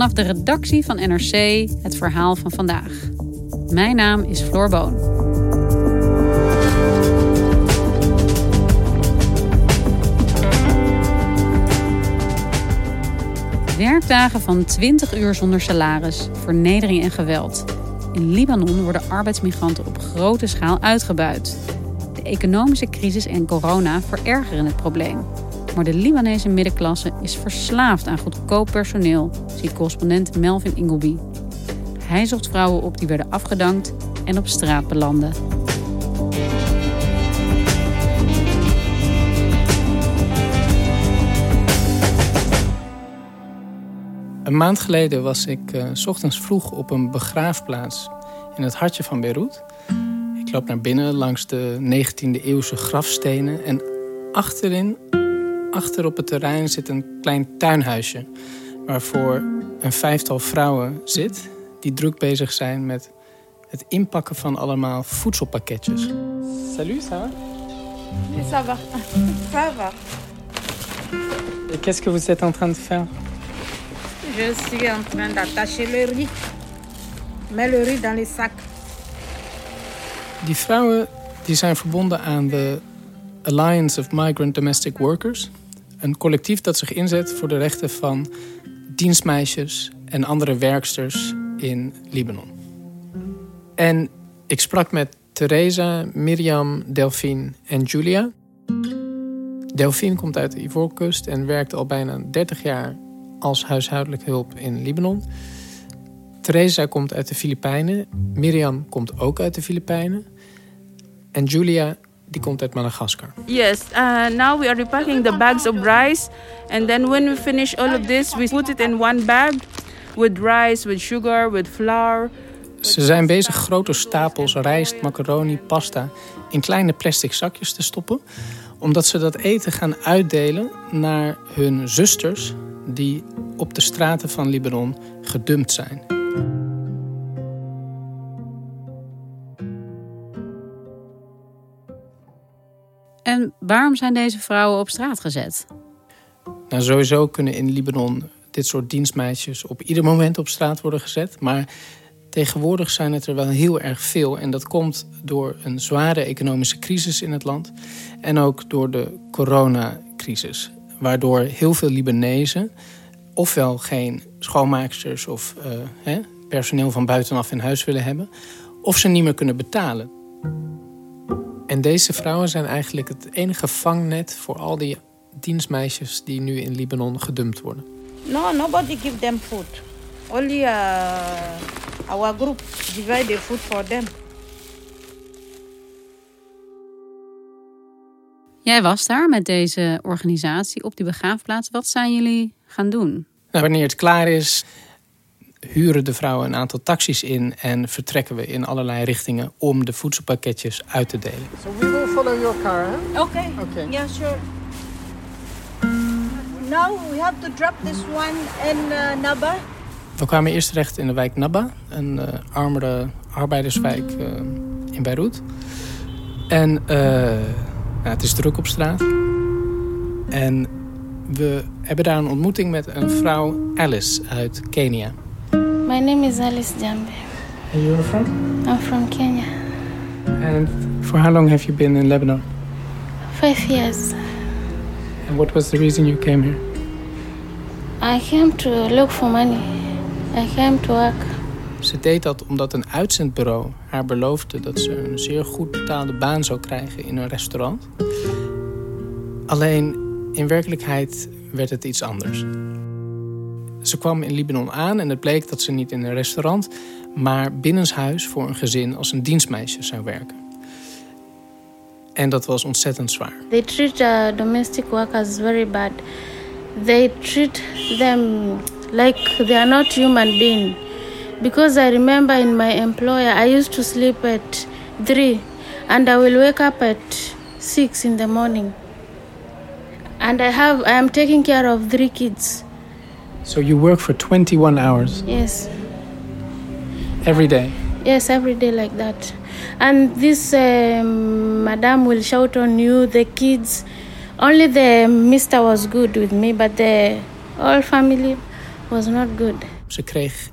Vanaf de redactie van NRC het verhaal van vandaag. Mijn naam is Floor Boon. Werkdagen van 20 uur zonder salaris, vernedering en geweld. In Libanon worden arbeidsmigranten op grote schaal uitgebuit. De economische crisis en corona verergeren het probleem. Maar de Libanese middenklasse is verslaafd aan goedkoop personeel, ziet correspondent Melvin Ingleby. Hij zocht vrouwen op die werden afgedankt en op straat belanden. Een maand geleden was ik uh, s ochtends vroeg op een begraafplaats in het hartje van Beirut. Ik loop naar binnen langs de 19e eeuwse grafstenen en achterin, achter op het terrein zit een klein tuinhuisje waarvoor een vijftal vrouwen zit die druk bezig zijn met het inpakken van allemaal voedselpakketjes. Salut, ça va? Ça va. Ça va. Et qu'est-ce que vous êtes en train de faire? Je suis en train d'attacher le riz. Mets le riz dans les sacs. Die vrouwen die zijn verbonden aan de Alliance of Migrant Domestic Workers. Een collectief dat zich inzet voor de rechten van dienstmeisjes en andere werksters in Libanon. En ik sprak met Theresa, Mirjam, Delphine en Julia. Delphine komt uit de Ivoorkust en werkt al bijna 30 jaar als huishoudelijk hulp in Libanon. Theresa komt uit de Filipijnen. Mirjam komt ook uit de Filipijnen. En Julia die komt uit Madagaskar. Yes, uh, now we are repacking the bags of rice. And then when we finish all of this, we put it in one bag with rice, with sugar, with flour. Ze zijn bezig grote stapels rijst, macaroni, pasta in kleine plastic zakjes te stoppen. Omdat ze dat eten gaan uitdelen naar hun zusters die op de straten van Libanon gedumpt zijn. En waarom zijn deze vrouwen op straat gezet? Nou, sowieso kunnen in Libanon dit soort dienstmeisjes op ieder moment op straat worden gezet. Maar tegenwoordig zijn het er wel heel erg veel. En dat komt door een zware economische crisis in het land. En ook door de coronacrisis. Waardoor heel veel Libanezen ofwel geen schoonmaaksters of uh, hè, personeel van buitenaf in huis willen hebben, of ze niet meer kunnen betalen. En deze vrouwen zijn eigenlijk het enige vangnet voor al die dienstmeisjes die nu in Libanon gedumpt worden. No, nobody give them food. Only uh, our group divide the food for them. Jij was daar met deze organisatie op die begraafplaats. Wat zijn jullie gaan doen? Nou, wanneer het klaar is, huren de vrouwen een aantal taxis in en vertrekken we in allerlei richtingen om de voedselpakketjes uit te delen. So we will follow your car, huh? Okay. Okay. Yeah, sure. Now we have to drop this one in uh, Naba. We kwamen eerst terecht in de wijk Naba, een uh, armere arbeiderswijk uh, in Beirut. En uh, nou, het is druk op straat. En we hebben daar een ontmoeting met een vrouw, Alice, uit Kenia. My name is Alice Jambe. And you are from? I'm from Kenya. And for how long have you been in Lebanon? Five years. And what was the reason you came here? I came to look for money. I came to work. Ze deed dat omdat een uitzendbureau haar beloofde dat ze een zeer goed betaalde baan zou krijgen in een restaurant. Alleen in werkelijkheid werd het iets anders. Ze kwam in Libanon aan en het bleek dat ze niet in een restaurant, maar binnenshuis voor een gezin als een dienstmeisje zou werken. En dat was ontzettend zwaar. They treat uh, domestic workers very bad. They treat them like they are not human being. Because I remember in my employer, I used to sleep at three, and I will wake up at six in the morning. And I have I am taking care of three kids. So you work for 21 hours Yes, every day. yes, every day like that. And this um, madam will shout on you, the kids. Only the mister was good with me, but the whole family was not good. Ze kreeg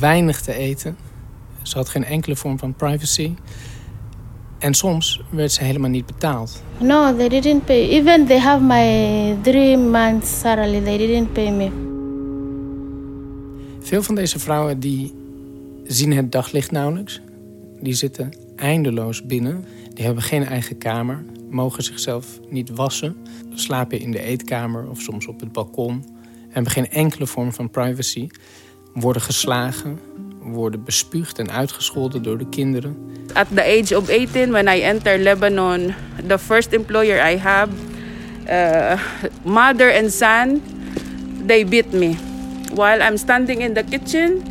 weinig te eten. Ze had geen enkele vorm van privacy. En soms werd ze helemaal niet betaald. No, they didn't pay. Even they have my three months salary, they didn't pay me. Veel van deze vrouwen die zien het daglicht nauwelijks. Die zitten eindeloos binnen. Die hebben geen eigen kamer. Mogen zichzelf niet wassen. Slapen in de eetkamer of soms op het balkon. Hebben geen enkele vorm van privacy. Worden geslagen. Worden bespuugd en uitgescholden door de kinderen. At the age of 18, when I entered Lebanon, the first employer I have, uh, mother and son, they beat me. While I'm standing in the kitchen,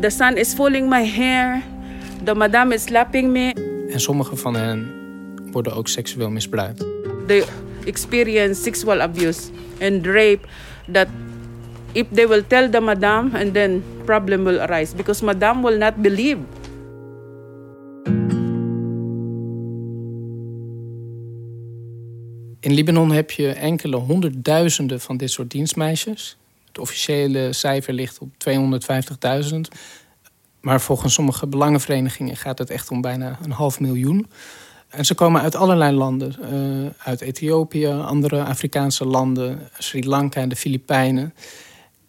the son is pulling my hair, the madam is slapping me. En sommige van hen worden ook seksueel misbruikt. They experience sexual abuse and rape that if they will tell the madam and then problem will arise because madam will not believe In Libanon heb je enkele honderdduizenden van dit soort dienstmeisjes. Officiële cijfer ligt op 250.000. Maar volgens sommige belangenverenigingen gaat het echt om bijna een half miljoen. En ze komen uit allerlei landen. eh, uit Ethiopië, andere Afrikaanse landen, Sri Lanka en de Filipijnen.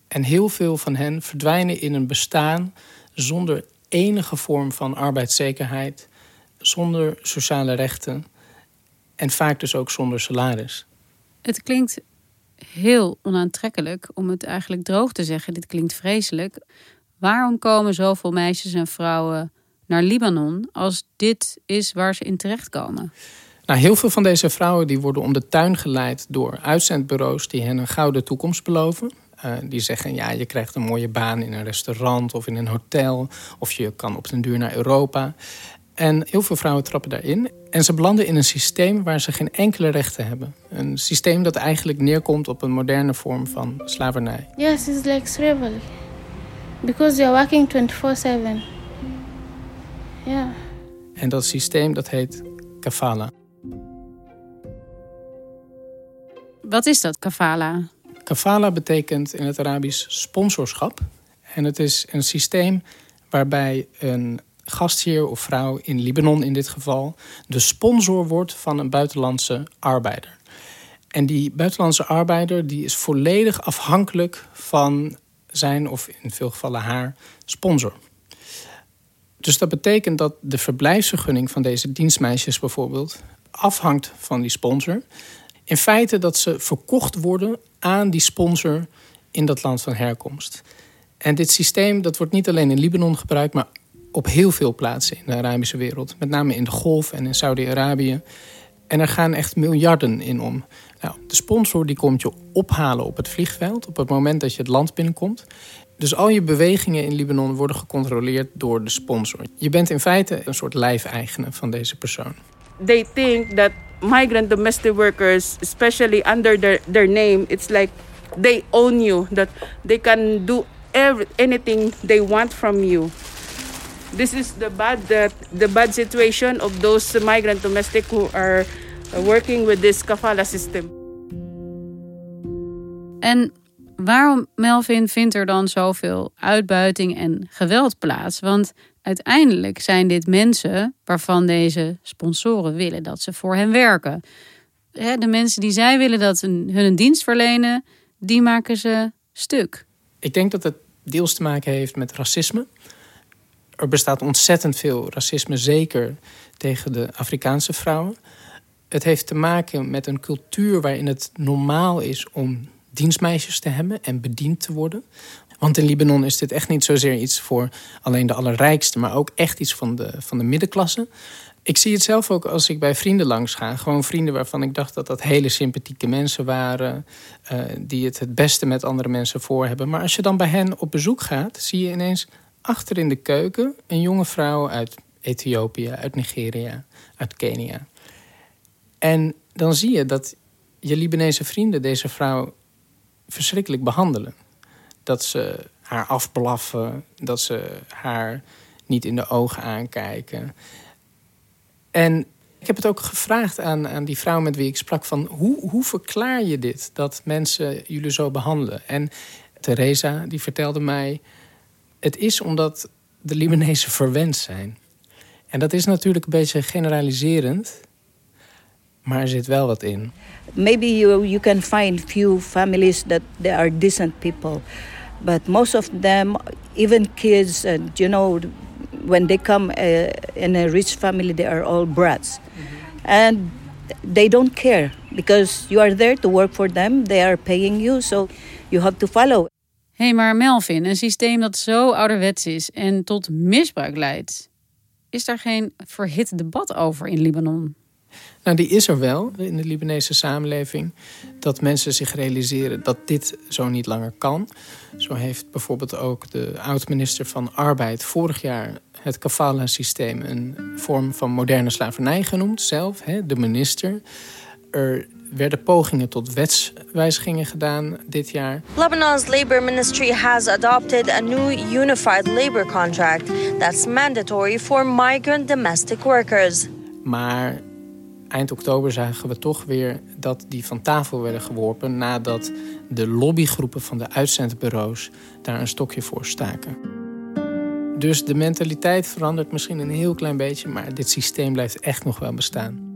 En heel veel van hen verdwijnen in een bestaan zonder enige vorm van arbeidszekerheid, zonder sociale rechten en vaak dus ook zonder salaris. Het klinkt heel onaantrekkelijk om het eigenlijk droog te zeggen. Dit klinkt vreselijk. Waarom komen zoveel meisjes en vrouwen naar Libanon als dit is waar ze in terechtkomen? Nou, heel veel van deze vrouwen die worden om de tuin geleid door uitzendbureaus die hen een gouden toekomst beloven. Eh, die zeggen, ja, je krijgt een mooie baan in een restaurant of in een hotel. Of je kan op den duur naar Europa. En heel veel vrouwen trappen daarin. En ze belanden in een systeem waar ze geen enkele rechten hebben. Een systeem dat eigenlijk neerkomt op een moderne vorm van slavernij. Yes, it's like slavery. Because you're working 24-7. Yeah. En dat systeem dat heet kafala. Wat is dat, kafala? Kafala betekent in het Arabisch sponsorschap. En het is een systeem waarbij een gastheer of vrouw in Libanon in dit geval de sponsor wordt van een buitenlandse arbeider. En die buitenlandse arbeider die is volledig afhankelijk van zijn of in veel gevallen haar sponsor. Dus dat betekent dat de verblijfsvergunning van deze dienstmeisjes bijvoorbeeld afhangt van die sponsor. In feite dat ze verkocht worden aan die sponsor in dat land van herkomst. En dit systeem dat wordt niet alleen in Libanon gebruikt, maar op heel veel plaatsen in de Arabische wereld. Met name in de Golf en in Saudi-Arabië. En er gaan echt miljarden in om. Nou, de sponsor die komt je ophalen op het vliegveld op het moment dat je het land binnenkomt. Dus al je bewegingen in Libanon worden gecontroleerd door de sponsor. Je bent in feite een soort lijfeigene van deze persoon. they think that migrant domestic workers, especially under their, their name, it's like they own you, that they can do every, anything they want from you. This is the bad that the bad situation of those migrant domestic who are working with this kafala system. En waarom, Melvin, vindt er dan zoveel uitbuiting en geweld plaats? Want uiteindelijk zijn dit mensen waarvan deze sponsoren willen dat ze voor hen werken. Hè, De mensen die zij willen dat hun hun een dienst verlenen, die maken ze stuk. Ik denk dat het deels te maken heeft met racisme. Er bestaat ontzettend veel racisme, zeker tegen de Afrikaanse vrouwen. Het heeft te maken met een cultuur waarin het normaal is om dienstmeisjes te hebben en bediend te worden. Want in Libanon is dit echt niet zozeer iets voor alleen de allerrijkste, maar ook echt iets van de, van de middenklasse. Ik zie het zelf ook als ik bij vrienden langs ga. Gewoon vrienden waarvan ik dacht dat dat hele sympathieke mensen waren. Uh, die het het beste met andere mensen voor hebben. Maar als je dan bij hen op bezoek gaat, zie je ineens achter in de keuken een jonge vrouw uit Ethiopië, uit Nigeria, uit Kenia. En dan zie je dat je Libanese vrienden deze vrouw verschrikkelijk behandelen. Dat ze haar afblaffen, dat ze haar niet in de ogen aankijken. En ik heb het ook gevraagd aan, aan die vrouw met wie ik sprak: van hoe, hoe verklaar je dit dat mensen jullie zo behandelen? En Theresa die vertelde mij: het is omdat de Libanezen verwend zijn. En dat is natuurlijk een beetje generaliserend, maar er zit wel wat in. Maybe you, you can find few families that they are decent people, but most of them, even kids, and you know, when they come uh, in a rich family, they are all brats. Mm-hmm. And they don't care because you are there to work for them. They are paying you, so you have to follow. Hé, hey, maar Melvin, een systeem dat zo ouderwets is en tot misbruik leidt. Is daar geen verhit debat over in Libanon? Nou, die is er wel in de Libanese samenleving. Dat mensen zich realiseren dat dit zo niet langer kan. Zo heeft bijvoorbeeld ook de oud-minister van Arbeid vorig jaar het kafala-systeem een vorm van moderne slavernij genoemd, zelf, hè, de minister. Er werden pogingen tot wetswijzigingen gedaan dit jaar. Lebanon's labor ministry has adopted a new unified labor contract that's mandatory for migrant domestic workers. Maar eind oktober zagen we toch weer dat die van tafel werden geworpen nadat de lobbygroepen van de uitzendbureaus daar een stokje voor staken. Dus de mentaliteit verandert misschien een heel klein beetje, maar dit systeem blijft echt nog wel bestaan.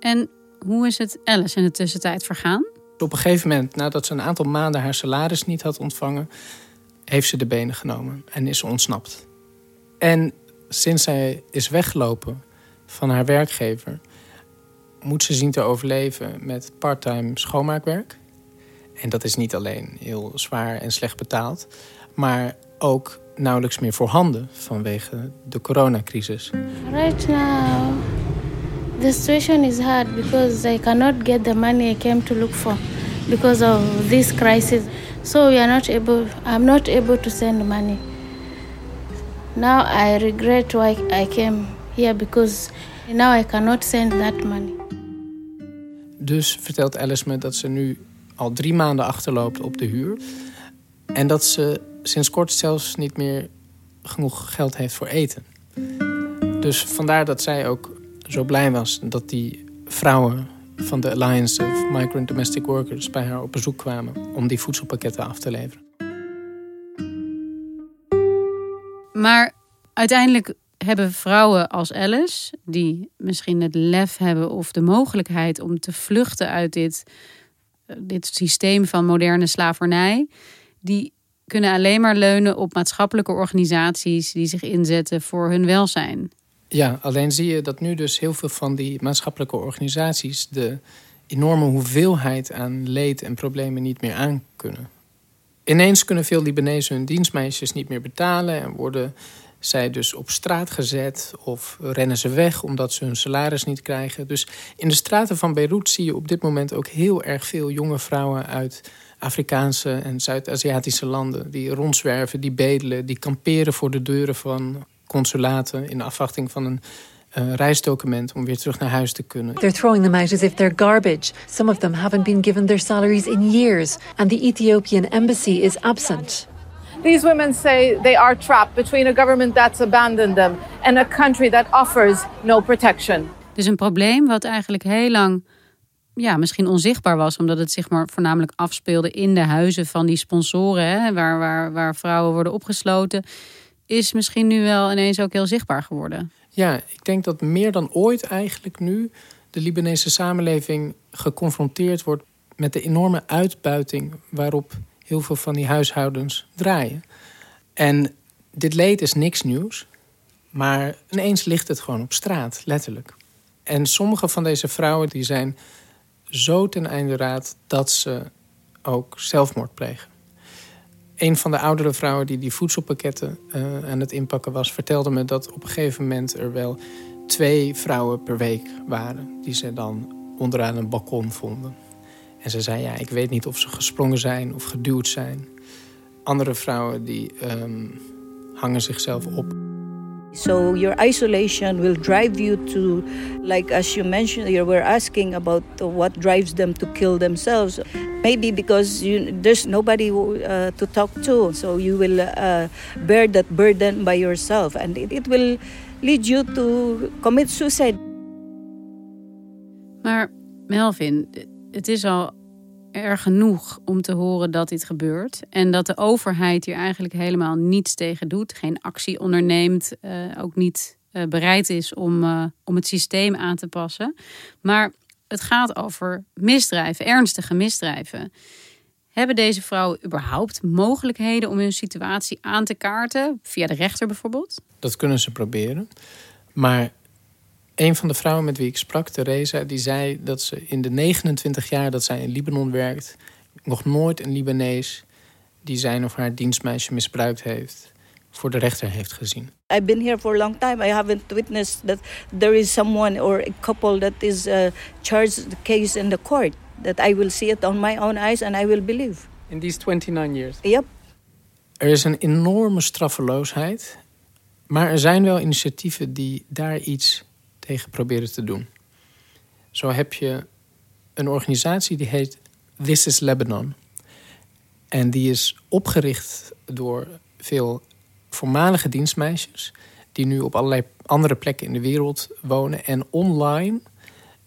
En hoe is het Alice in de tussentijd vergaan? Op een gegeven moment, nadat ze een aantal maanden haar salaris niet had ontvangen, heeft ze de benen genomen en is ze ontsnapt. En sinds zij is weggelopen van haar werkgever, moet ze zien te overleven met parttime schoonmaakwerk. En dat is niet alleen heel zwaar en slecht betaald, maar ook nauwelijks meer voorhanden vanwege de coronacrisis. Right now, the situation is hard because I cannot get the money I came to look for because of this crisis. So we are not able. I'm not able to send money. Now I regret why I came here because now I cannot send that money. Dus vertelt Alice me dat ze nu al drie maanden achterloopt op de huur. En dat ze sinds kort zelfs niet meer genoeg geld heeft voor eten. Dus vandaar dat zij ook zo blij was dat die vrouwen van de Alliance of Migrant Domestic Workers bij haar op bezoek kwamen om die voedselpakketten af te leveren. Maar uiteindelijk hebben vrouwen als Alice, die misschien het lef hebben of de mogelijkheid om te vluchten uit dit, dit systeem van moderne slavernij, die kunnen alleen maar leunen op maatschappelijke organisaties die zich inzetten voor hun welzijn. Ja, alleen zie je dat nu dus heel veel van die maatschappelijke organisaties de enorme hoeveelheid aan leed en problemen niet meer aankunnen. Ineens kunnen veel Libanezen hun dienstmeisjes niet meer betalen en worden zij dus op straat gezet of rennen ze weg omdat ze hun salaris niet krijgen. Dus in de straten van Beirut zie je op dit moment ook heel erg veel jonge vrouwen uit Afrikaanse en Zuid-Aziatische landen die rondzwerven, die bedelen, die kamperen voor de deuren van consulaten in afwachting van een uh, reisdocument om weer terug naar huis te kunnen. They're throwing them out as if they're garbage. Some of them haven't been given their salaries in years and the Ethiopian embassy is absent. These women say they are trapped between a government that's abandoned them and a country that offers no protection. Dus een probleem wat eigenlijk heel lang ja, misschien onzichtbaar was, omdat het zich maar voornamelijk afspeelde in de huizen van die sponsoren, hè, waar, waar, waar vrouwen worden opgesloten, is misschien nu wel ineens ook heel zichtbaar geworden. Ja, ik denk dat meer dan ooit eigenlijk nu de Libanese samenleving geconfronteerd wordt met de enorme uitbuiting waarop heel veel van die huishoudens draaien. En dit leed is niks nieuws. Maar ineens ligt het gewoon op straat, letterlijk. En sommige van deze vrouwen die zijn zo ten einde raad dat ze ook zelfmoord plegen. Een van de oudere vrouwen die die voedselpakketten uh, aan het inpakken was, vertelde me dat op een gegeven moment er wel twee vrouwen per week waren die ze dan onderaan een balkon vonden. En ze zei: Ja, ik weet niet of ze gesprongen zijn of geduwd zijn. Andere vrouwen die um, hangen zichzelf op. So your isolation will drive you to, like as you mentioned, you were asking about what drives them to kill themselves. Maybe because you, there's nobody uh, to talk to, so you will uh, bear that burden by yourself, and it, it will lead you to commit suicide. Maar Melvin, het is al erg genoeg om te horen dat dit gebeurt. En dat de overheid hier eigenlijk helemaal niets tegen doet. Geen actie onderneemt. Uh, ook niet uh, bereid is om, uh, om het systeem aan te passen. Maar het gaat over misdrijven, ernstige misdrijven. Hebben deze vrouwen überhaupt mogelijkheden om hun situatie aan te kaarten? Via de rechter bijvoorbeeld? Dat kunnen ze proberen. Maar een van de vrouwen met wie ik sprak, Theresa, die zei dat ze in de 29 jaar dat zij in Libanon werkt, nog nooit een Libanees die zijn of haar dienstmeisje misbruikt heeft, voor de rechter heeft gezien. I've been here for a long time. I haven't witnessed that there is someone or a couple that is uh, charged the case in the court. That I will see it on my own eyes and I will believe. In these 29 years. Yep. Er is een enorme straffeloosheid, maar er zijn wel initiatieven die daar iets tegen proberen te doen. Zo heb je een organisatie die heet This is Lebanon. En die is opgericht door veel voormalige dienstmeisjes... die nu op allerlei andere plekken in de wereld wonen... en online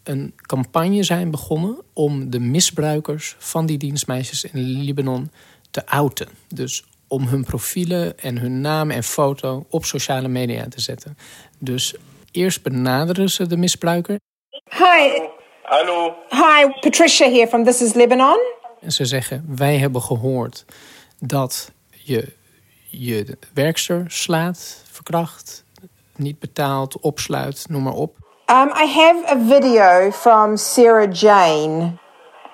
een campagne zijn begonnen... om de misbruikers van die dienstmeisjes in Libanon te outen. Dus om hun profielen en hun naam en foto op sociale media te zetten. Dus Eerst benaderen ze de misbruiker. Hi. Hallo. Hi, Patricia here from This is Lebanon. En ze zeggen, wij hebben gehoord dat je je werkster slaat, verkracht, niet betaalt, opsluit, noem maar op. Um, I have a video from Sarah Jane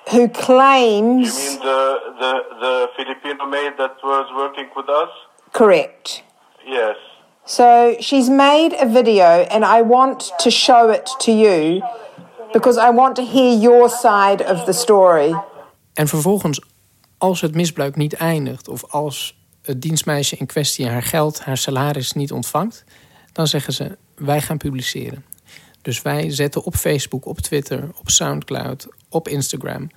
who claims... You mean the, the, the Filipino maid that was working with us? Correct. Yes. So she's made a video, and I want to show it to you because I want to hear your side of the story. En vervolgens, als het misbruik niet eindigt, of als het dienstmeisje in kwestie haar geld, haar salaris niet ontvangt, dan zeggen ze: wij gaan publiceren. Dus wij zetten op Facebook, op Twitter, op Soundcloud, op Instagram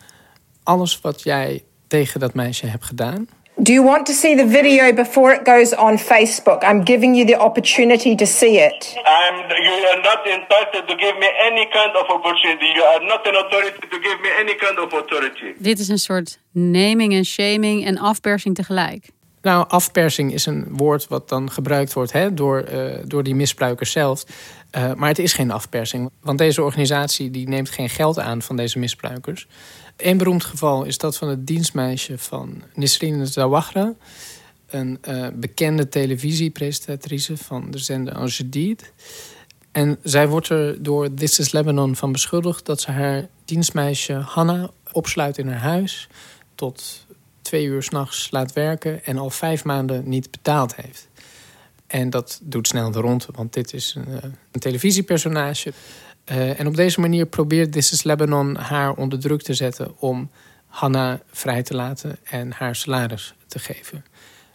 alles wat jij tegen dat meisje hebt gedaan. Do you want to see the video before it goes on Facebook? I'm giving you the opportunity to see it. I'm, you are not entitled to give me any kind of opportunity. You are not an authority to give me any kind of authority. Dit is een soort naming en shaming en afpersing tegelijk. Nou, afpersing is een woord wat dan gebruikt wordt hè, door, uh, door die misbruikers zelf. Uh, maar het is geen afpersing, want deze organisatie die neemt geen geld aan van deze misbruikers. Een beroemd geval is dat van het dienstmeisje van Nisrine Zawahra. Een uh, bekende televisiepresentatrice van de zender Al Jadid. En zij wordt er door This is Lebanon van beschuldigd... dat ze haar dienstmeisje Hanna opsluit in haar huis... tot twee uur s'nachts laat werken... en al vijf maanden niet betaald heeft. En dat doet snel de ronde, want dit is een, eh, een televisiepersonage... Uh, en op deze manier probeert This is Lebanon haar onder druk te zetten om Hanna vrij te laten en haar salaris te geven.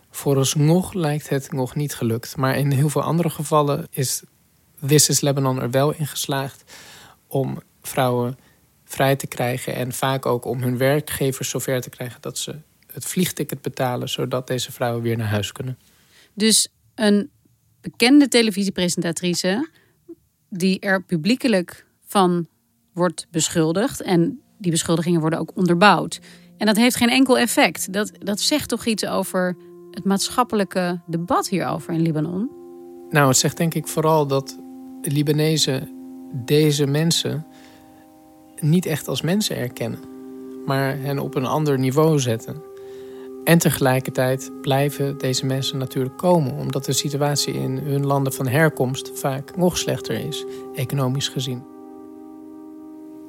Vooralsnog lijkt het nog niet gelukt, maar in heel veel andere gevallen is This is Lebanon er wel in geslaagd om vrouwen vrij te krijgen en vaak ook om hun werkgevers zover te krijgen dat ze het vliegticket betalen zodat deze vrouwen weer naar huis kunnen. Dus een bekende televisiepresentatrice die er publiekelijk van wordt beschuldigd. En die beschuldigingen worden ook onderbouwd. En dat heeft geen enkel effect. Dat, dat zegt toch iets over het maatschappelijke debat hierover in Libanon? Nou, het zegt denk ik vooral dat Libanezen deze mensen niet echt als mensen erkennen, maar hen op een ander niveau zetten. En tegelijkertijd blijven deze mensen natuurlijk komen, omdat de situatie in hun landen van herkomst vaak nog slechter is, economisch gezien.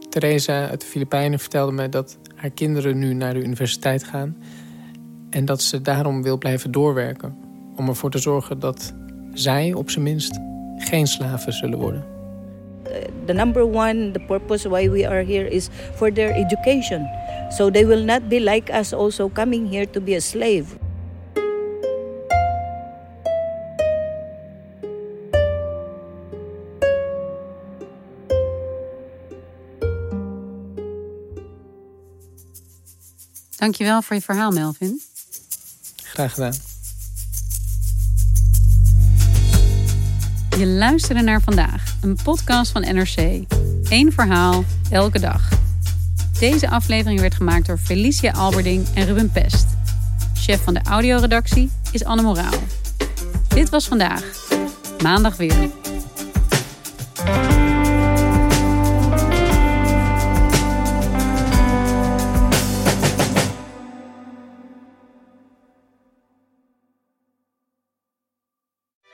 Theresa uit de Filipijnen vertelde me dat haar kinderen nu naar de universiteit gaan en dat ze daarom wil blijven doorwerken, om ervoor te zorgen dat zij op zijn minst geen slaven zullen worden. The number one, the purpose why we are here is for their education. So they will not be like us also coming here to be a slave. Dankjewel voor je verhaal, Melvin. Graag gedaan. Je luisterde naar vandaag, een podcast van NRC. Eén verhaal, elke dag. Deze aflevering werd gemaakt door Felicia Alberding en Ruben Pest. Chef van de audioredactie is Anne Moraal. Dit was vandaag. Maandag weer.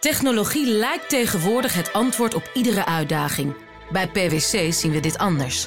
Technologie lijkt tegenwoordig het antwoord op iedere uitdaging. Bij PwC zien we dit anders.